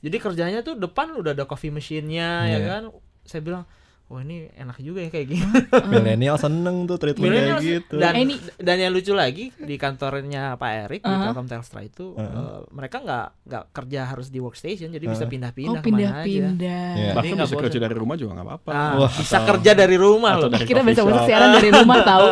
Jadi kerjanya tuh depan udah ada coffee machine-nya ya Iya. kan. Saya bilang, wah ini enak juga ya kayak gini. Milenial seneng tuh treatment kayak gitu. dan Eh, ini- dan yang lucu lagi di kantornya Pak Erik di Uh-huh. Telkom Telstra itu eh, mereka nggak nggak kerja harus di workstation jadi bisa Oh pindah-pindah ke mana aja. pindah-pindah. Iya. Bahkan nggak bisa bosan. kerja dari rumah juga nggak apa-apa. Nah, Wah, bisa atau- kerja dari rumah atau loh. dari Kita bisa shop. siaran dari rumah tahu.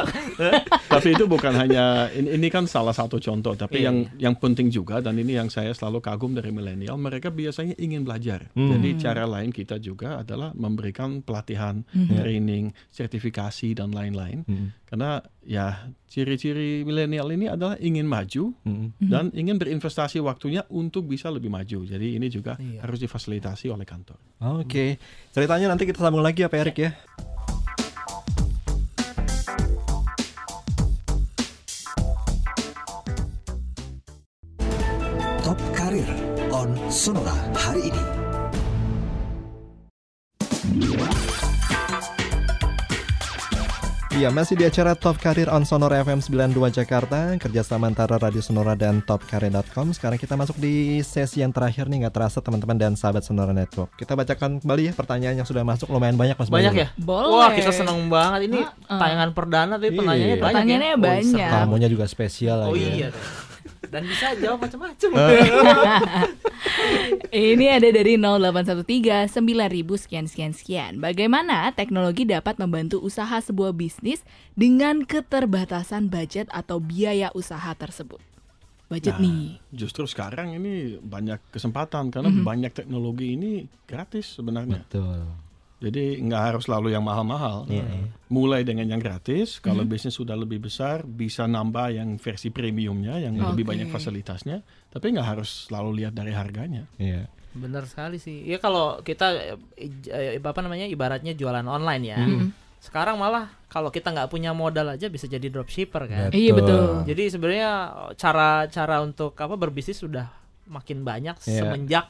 tapi itu bukan hanya ini, ini kan salah satu contoh tapi Iya, yang yang penting juga dan ini yang saya selalu kagum dari milenial mereka biasanya ingin belajar Hmm. jadi cara lain kita juga adalah memberikan pelatihan training sertifikasi dan lain-lain Hmm. karena ya ciri-ciri milenial ini adalah ingin maju Hmm. dan ingin berinvestasi waktunya untuk bisa lebih maju jadi ini juga Iya. harus difasilitasi oleh kantor Oke, ceritanya nanti kita sambung lagi ya Pak Erik ya. Top Karir on Sonora hari ini. Iya, masih di acara Top Karir on Sonora FM 92 Jakarta Kerjasama antara Radio Sonora dan topkarir.com Sekarang kita masuk di sesi yang terakhir nih Nggak terasa teman-teman dan sahabat Sonora Network Kita bacakan kembali ya pertanyaan yang sudah masuk Lumayan banyak Mas Banyak Bayu. ya? Boleh. Wah, kita seneng banget ini Heeh. tayangan perdana tapi Iya. pertanyaannya banyak. Pertanyaannya ya? Oh, banyak. Tamunya juga spesial Oh lagi ya. iya. Dan bisa jawab macam-macam. Ini ada dari 0813 9000 sekian sekian sekian. Bagaimana teknologi dapat membantu usaha sebuah bisnis dengan keterbatasan budget atau biaya usaha tersebut? budget Nah, nih. Justru sekarang ini banyak kesempatan karena Mhm. banyak teknologi ini gratis sebenarnya. Betul. Jadi nggak harus selalu yang mahal-mahal. Iya, iya. Mulai dengan yang gratis, kalau Mhm. bisnis sudah lebih besar bisa nambah yang versi premiumnya yang lebih Oke. banyak fasilitasnya. Tapi nggak harus selalu lihat dari harganya. Iya. Benar sekali sih. Ya kalau kita eh, eh, apa namanya ibaratnya jualan online ya. Mhm. Sekarang malah kalau kita nggak punya modal aja bisa jadi dropshipper kan. Iya betul. Jadi sebenarnya cara-cara untuk apa berbisnis sudah makin banyak Iya. semenjak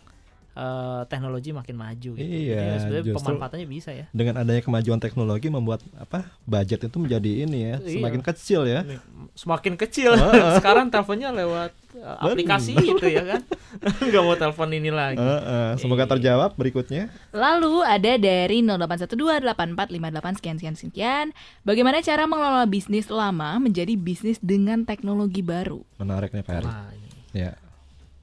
eh, teknologi makin maju. Gitu. Iya, Jadi sebenarnya justru- pemanfaatannya bisa ya. Dengan adanya kemajuan teknologi membuat apa budget itu menjadi ini ya Iya. semakin kecil ya. Semakin kecil. Sekarang teleponnya lewat eh, aplikasi gitu ya kan. Nggak mau telepon ini lagi. Heeh, semoga terjawab berikutnya. Lalu ada dari 08128458 sekian sekian sekian. Bagaimana cara mengelola bisnis lama menjadi bisnis dengan teknologi baru? Menarik nih Pak ini. Ya.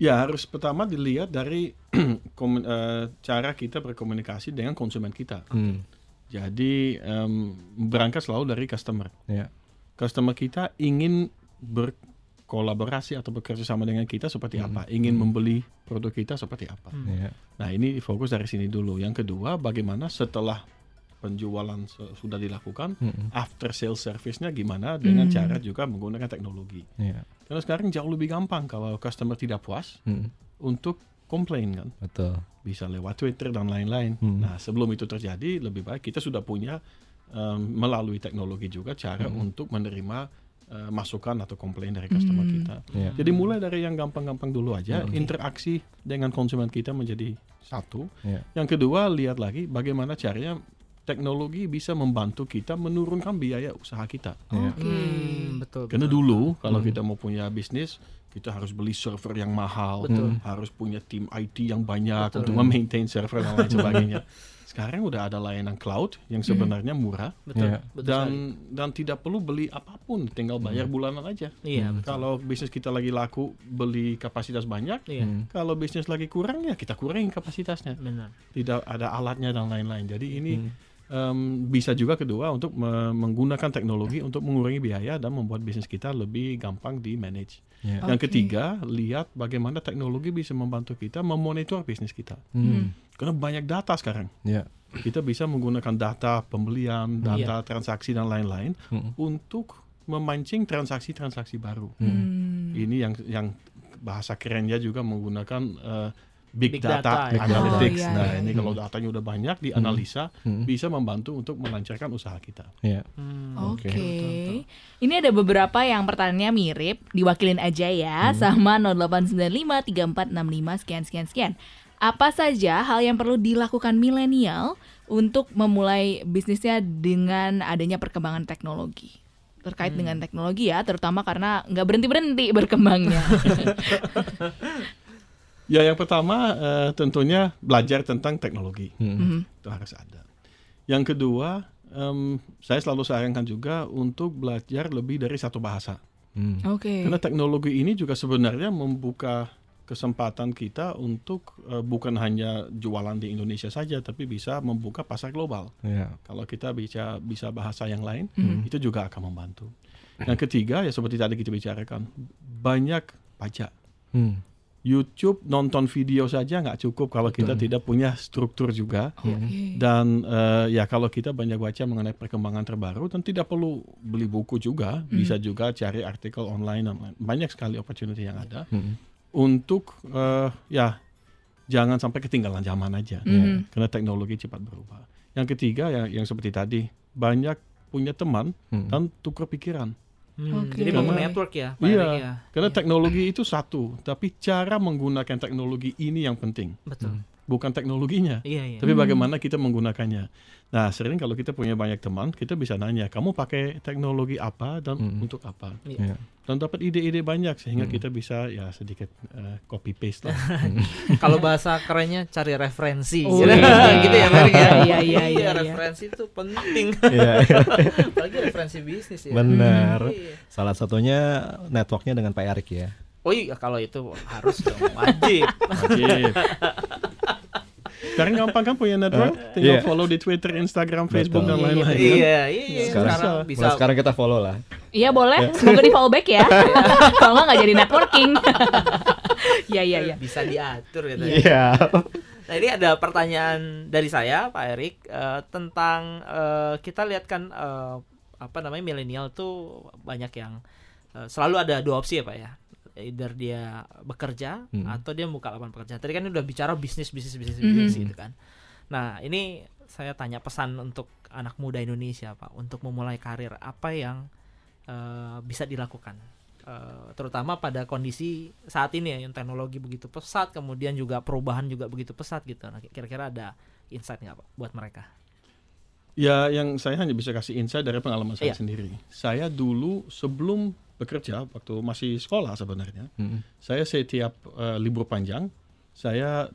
Ya harus pertama dilihat dari komun- eh, cara kita berkomunikasi dengan konsumen kita. Hmm. Jadi em, berangkat selalu dari customer. Ya. Customer kita ingin berkolaborasi atau bekerja sama dengan kita seperti apa, ingin membeli produk kita seperti apa. Ya. Nah ini fokus dari sini dulu. Yang kedua, bagaimana setelah penjualan sudah dilakukan, Mm-mm. after sales service-nya gimana dengan Hmm. cara juga menggunakan teknologi. Ya. Karena sekarang jauh lebih gampang kalau customer tidak puas Mm. untuk komplain kan. Betul. bisa lewat Twitter dan lain-lain. Hmm. Nah, sebelum itu terjadi, lebih baik kita sudah punya em, melalui teknologi juga cara Hmm. untuk menerima eh, masukan atau komplain dari customer Hmm. kita. Ya. Jadi mulai dari yang gampang-gampang dulu aja, Hmm. interaksi dengan konsumen kita menjadi satu. Ya. Yang kedua, lihat lagi bagaimana caranya teknologi bisa membantu kita menurunkan biaya usaha kita. Ya. Oke. Hmm, betul. Karena betul. dulu kalau Hmm. kita mau punya bisnis, kita harus beli server yang mahal, Betul. harus punya tim IT yang banyak Betul. untuk memaintain server dan lain sebagainya. Sekarang udah ada layanan cloud yang sebenarnya murah betul. Iya. betul dan sekali. dan tidak perlu beli apa pun, tinggal bayar bulanan aja. Iya, betul. Kalau bisnis kita lagi laku beli kapasitas banyak, Iya. Hmm. kalau bisnis lagi kurang ya kita kurangin kapasitasnya. Benar. Tidak ada alatnya dan lain-lain. Jadi ini Hmm. em, bisa juga kedua untuk me- menggunakan teknologi untuk mengurangi biaya dan membuat bisnis kita lebih gampang di manage. Ya. Yang Oke. ketiga, lihat bagaimana teknologi bisa membantu kita memonitor bisnis kita. Hmm. Karena banyak data sekarang. Ya. Kita bisa menggunakan data pembelian, data transaksi dan lain-lain Hmm. untuk memancing transaksi-transaksi baru. Hmm. Ini yang yang bahasa kerennya juga menggunakan eh, big, Big data, data, ya. analytics. Oh, iya, nah, iya. ini kalau datanya udah banyak dianalisa, Hmm. bisa membantu untuk melancarkan usaha kita. Ya. Hmm, Oke. Oke. Ini ada beberapa yang pertanyaannya mirip, diwakilin aja ya sama 08953465 sekian sekian sekian. Apa saja hal yang perlu dilakukan milenial untuk memulai bisnisnya dengan adanya perkembangan teknologi? Terkait dengan teknologi ya, terutama karena nggak berhenti-berhenti berkembangnya. Ya, yang pertama eh, tentunya belajar tentang teknologi. Mhm. itu harus ada. Yang kedua, em, saya selalu sarankan juga untuk belajar lebih dari satu bahasa. Hmm. Oke. Karena teknologi ini juga sebenarnya membuka kesempatan kita untuk eh, bukan hanya jualan di Indonesia saja, tapi bisa membuka pasar global. Ya. Kalau kita bisa bisa bahasa yang lain, Mhm. itu juga akan membantu. Yang ketiga ya seperti tadi kita bicarakan, banyak pajak. Hmm. YouTube nonton video saja nggak cukup kalau kita tidak punya struktur juga. Oke. Dan eh, ya kalau kita banyak baca mengenai perkembangan terbaru dan tidak perlu beli buku juga, bisa juga cari artikel online dan lain- banyak sekali opportunity yang ada Hmm. Untuk eh, ya jangan sampai ketinggalan zaman aja Mhm. karena teknologi cepat berubah. Yang ketiga yang yang seperti tadi banyak punya teman Hmm. dan tukar pikiran. Hmm, Oke. Jadi bangun network ya, Pak Iya, ya. karena teknologi itu satu, tapi cara menggunakan teknologi ini yang penting, Betul. Bukan teknologinya. Iya, iya. Tapi bagaimana kita menggunakannya. Nah, sering kalau kita punya banyak teman, kita bisa nanya, kamu pakai teknologi apa dan Mm. untuk apa? Ya. Dan dapat ide-ide banyak sehingga kita bisa ya sedikit eh, copy paste lah. Kalau bahasa kerennya cari referensi. Oh, gitu, iya. gitu ya, Pak Erik ya. Iya, iya, iya, iya. referensi itu penting. Iya. Apalagi referensi bisnis ya. Benar. Iya. Salah satunya networknya dengan Pak Erik ya. Oh iya, kalau itu harus dong, wajib. Wajib. Sekarang gampang kan punya network, tinggal Iya. follow di Twitter, Instagram, Facebook Betul. dan lain-lain. iya, iya, iya. Sekarang, Sekarang bisa. bisa sekarang kita follow lah. Iya boleh, semoga di fallback ya. Kalau nggak nggak jadi networking. Iya iya iya. Bisa diatur gitu. ya. Iya. Nah ini ada pertanyaan dari saya Pak Erik eh, tentang eh, kita lihat kan eh, apa namanya milenial tuh banyak yang eh, selalu ada dua opsi ya Pak ya. Either dia bekerja Hmm. atau dia buka lapangan pekerjaan. Tadi kan udah bicara bisnis bisnis bisnis Mhm. bisnis gitu kan. Nah ini saya tanya pesan untuk anak muda Indonesia Pak untuk memulai karir apa yang eh, bisa dilakukan. Eh, terutama pada kondisi saat ini ya yang teknologi begitu pesat kemudian juga perubahan juga begitu pesat gitu nah kira-kira ada insight nggak pak buat mereka Ya, yang saya hanya bisa kasih insight dari pengalaman saya Iya. sendiri. Saya dulu sebelum bekerja, waktu masih sekolah sebenarnya, Mm. saya setiap eh, libur panjang, saya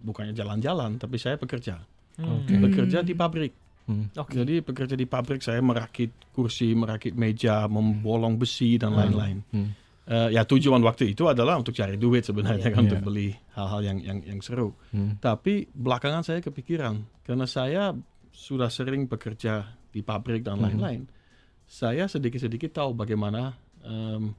bukannya jalan-jalan, tapi saya bekerja. Oke. Bekerja di pabrik. Hmm. oke Jadi bekerja di pabrik, saya merakit kursi, merakit meja, membolong besi dan lain-lain. Hmm. Eh, ya tujuan waktu itu adalah untuk cari duit sebenarnya kan Iya. untuk beli hal-hal yang yang yang seru. Hmm. Tapi belakangan saya kepikiran karena saya sudah sering bekerja di pabrik dan lain-lain. Saya sedikit-sedikit tahu bagaimana em,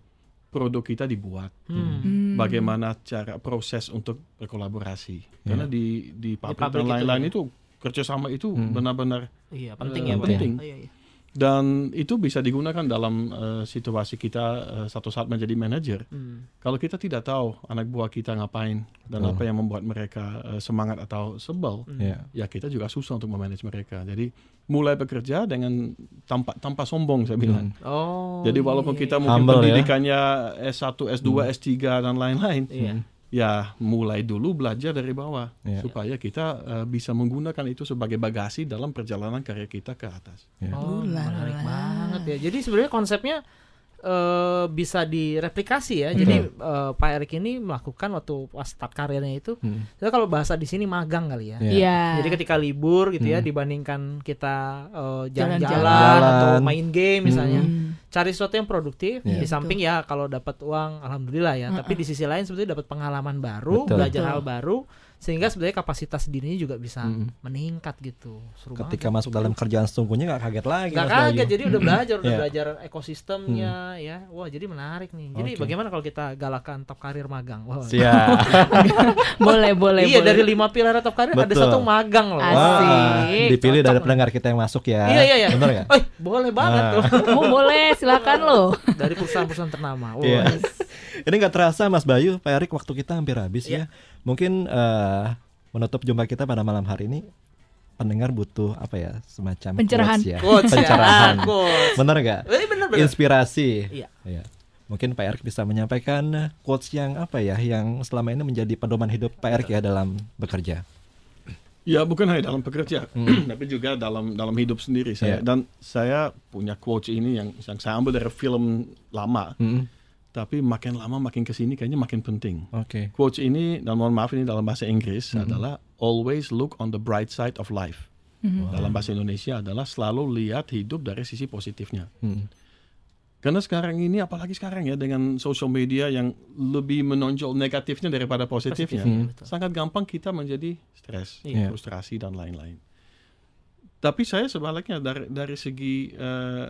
produk kita dibuat, Hmm. Hmm. bagaimana cara proses untuk berkolaborasi. Karena di di pabrik, pabrik dan itu lain-lain ya. itu kerjasama itu Hmm. benar-benar iya penting Eh, ya penting. ya? Iya, iya. Dan itu bisa digunakan dalam eh, situasi kita eh, satu saat menjadi manajer. Hmm. Kalau kita tidak tahu anak buah kita ngapain dan Betul. apa yang membuat mereka eh, semangat atau sebel, Hmm. Iya. ya kita juga susah untuk memanage mereka. Jadi mulai bekerja dengan tanpa tanpa sombong saya bilang. Hmm. oh Jadi walaupun iya, kita iya. mungkin Humble ya. pendidikannya S1, S2, S3 dan lain-lain, Iya. Ya mulai dulu belajar dari bawah Iya. supaya kita eh, bisa menggunakan itu sebagai bagasi dalam perjalanan karir kita ke atas. Iya. Oh, Uh, menarik banget ya. Jadi sebenarnya konsepnya eh, bisa direplikasi ya. Jadi eh, Pak Erik ini melakukan waktu pas start karirnya itu, Hmm. kita kalau bahasa di sini magang kali ya. Iya. Iya. Jadi ketika libur gitu ya, Hmm. dibandingkan kita Jalan-jalan. jalan-jalan atau Jalan. main game misalnya, Hmm. Cari sesuatu yang produktif. Iya. Di samping ya kalau dapat uang, alhamdulillah ya. Tapi di sisi lain sebetulnya dapat pengalaman baru, Betul. belajar Betul. hal baru, sehingga sebenarnya kapasitas dirinya juga bisa Hmm. meningkat gitu. Seru banget Ketika ya. masuk dalam kerjaan sesungguhnya nggak kaget lagi. Nggak Mas Bayu. kaget jadi udah belajar udah Iya. belajar ekosistemnya ya wah jadi menarik nih jadi Oke. bagaimana kalau kita galakan top karir magang wah Siap. boleh boleh. iya boleh. dari lima pilar top karir ada satu magang loh Asik. Wah, dipilih Cocok dari pendengar kita yang masuk ya. iya iya iya Benar nggak? Eh, boleh banget Ah. tuh Oh boleh, silakan loh. dari perusahaan-perusahaan ternama wah Iya. Ini nggak terasa Mas Bayu, Pak Erik waktu kita hampir habis Iya. ya. Mungkin menutup jumpa kita pada malam hari ini pendengar butuh apa ya semacam Pencerahan. quotes ya. Quotes ya, Pencerahan. quotes. Bener nggak? Bener bener Inspirasi. Iya. Iya. Mungkin Pak Erik bisa menyampaikan quotes yang apa ya, yang selama ini menjadi pedoman hidup Pak Erik ya dalam bekerja. Ya bukan hanya dalam pekerja, tapi juga dalam dalam hidup sendiri saya. Iya. Dan saya punya quotes ini yang, yang saya ambil dari film lama, Mm, tapi makin lama makin ke sini kayaknya makin penting. Oke. Quotes ini, dan mohon maaf ini dalam bahasa Inggris adalah always look on the bright side of life. Dalam bahasa Indonesia adalah selalu lihat hidup dari sisi positifnya. Mm, Karena sekarang ini, apalagi sekarang ya dengan social media yang lebih menonjol negatifnya daripada positifnya, Positifnya, betul. sangat gampang kita menjadi stres, Iya. frustrasi dan lain-lain. Tapi saya sebaliknya dari dari segi eh,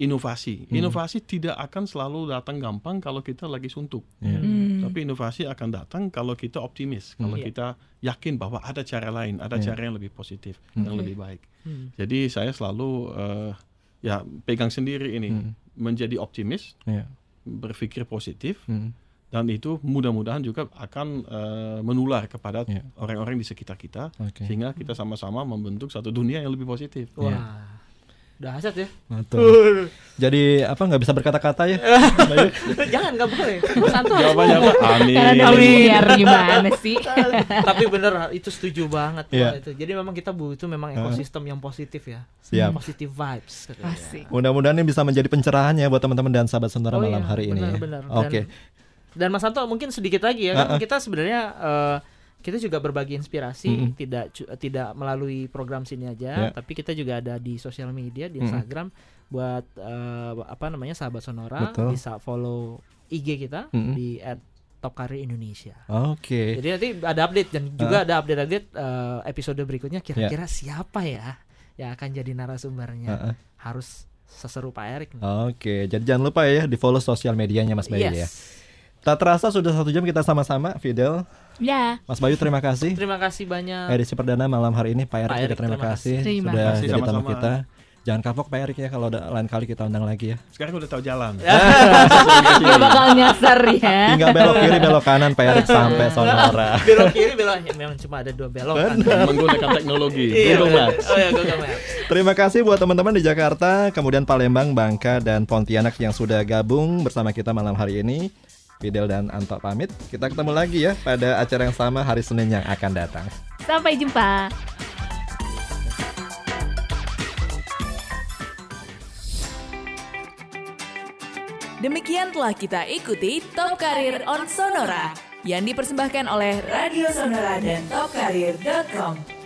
inovasi, inovasi tidak akan selalu datang gampang kalau kita lagi suntuk. Iya. Hmm. Tapi inovasi akan datang kalau kita optimis, kalau Iya. kita yakin bahwa ada cara lain, ada Iya. cara yang lebih positif, Hmm. yang lebih baik. Hmm. Jadi saya selalu eh, ya pegang sendiri ini, Hmm. menjadi optimis, Iya. berpikir positif, Mm, dan itu mudah-mudahan juga akan eh, menular kepada Iya. orang-orang di sekitar kita, Oke. sehingga kita sama-sama membentuk satu dunia yang lebih positif. Iya. wah dahsyat ya Betul. Jadi apa nggak bisa berkata-kata ya? jangan nggak boleh santai Jawabannya apa? Amin. Karena gimana sih? tapi bener itu setuju banget Iya. itu jadi memang kita butuh memang ekosistem yang positif ya Siap. positive vibes. Asik. Mudah-mudahan ini bisa menjadi pencerahan ya buat teman-teman dan sahabat Sonora Oh malam iya, hari ini. benar, ya. benar. Oke. Dan Mas Santo mungkin sedikit lagi ya, kan Uh-uh. kita sebenarnya eh, kita juga berbagi inspirasi, Mm-mm. tidak cu- tidak melalui program sini aja, Ya. tapi kita juga ada di sosial media di. Instagram buat eh, apa namanya sahabat Sonora Betul. bisa follow IG kita Mm-mm. di @topkarir_indonesia. Oke. Jadi nanti ada update dan juga ada update-update eh, episode berikutnya kira-kira siapa ya yang akan jadi narasumbernya. Heeh. Harus seseru Pak Erik. Oke, jadi jangan lupa ya di follow sosial medianya Mas Bayu ya. Tak terasa sudah satu jam kita sama-sama, Fidel. Ya. Mas Bayu terima kasih. Terima kasih banyak. Edisi perdana malam hari ini Pak Erik juga terima terima kasih Terima sudah kasih, jadi tamu sama-sama. kita. Jangan kapok Pak Erik ya kalau ada lain kali kita undang lagi ya. Sekarang udah tahu jalan. Gak bakal nyasar ya. Tinggal belok kiri belok kanan Pak Erik sampai Sonora. belok kiri belok ya, memang cuma ada dua belok kan. Menggunakan teknologi. Iya, Google. Maps. Oh ya Google Maps. Terima kasih buat teman-teman di Jakarta, kemudian Palembang, Bangka, dan Pontianak yang sudah gabung bersama kita malam hari ini. Fidel dan Anto pamit. Kita ketemu lagi ya pada acara yang sama hari Senin yang akan datang. Sampai jumpa. Demikian telah kita ikuti Top Karir on Sonora yang dipersembahkan oleh Radio Sonora dan topkarir.com.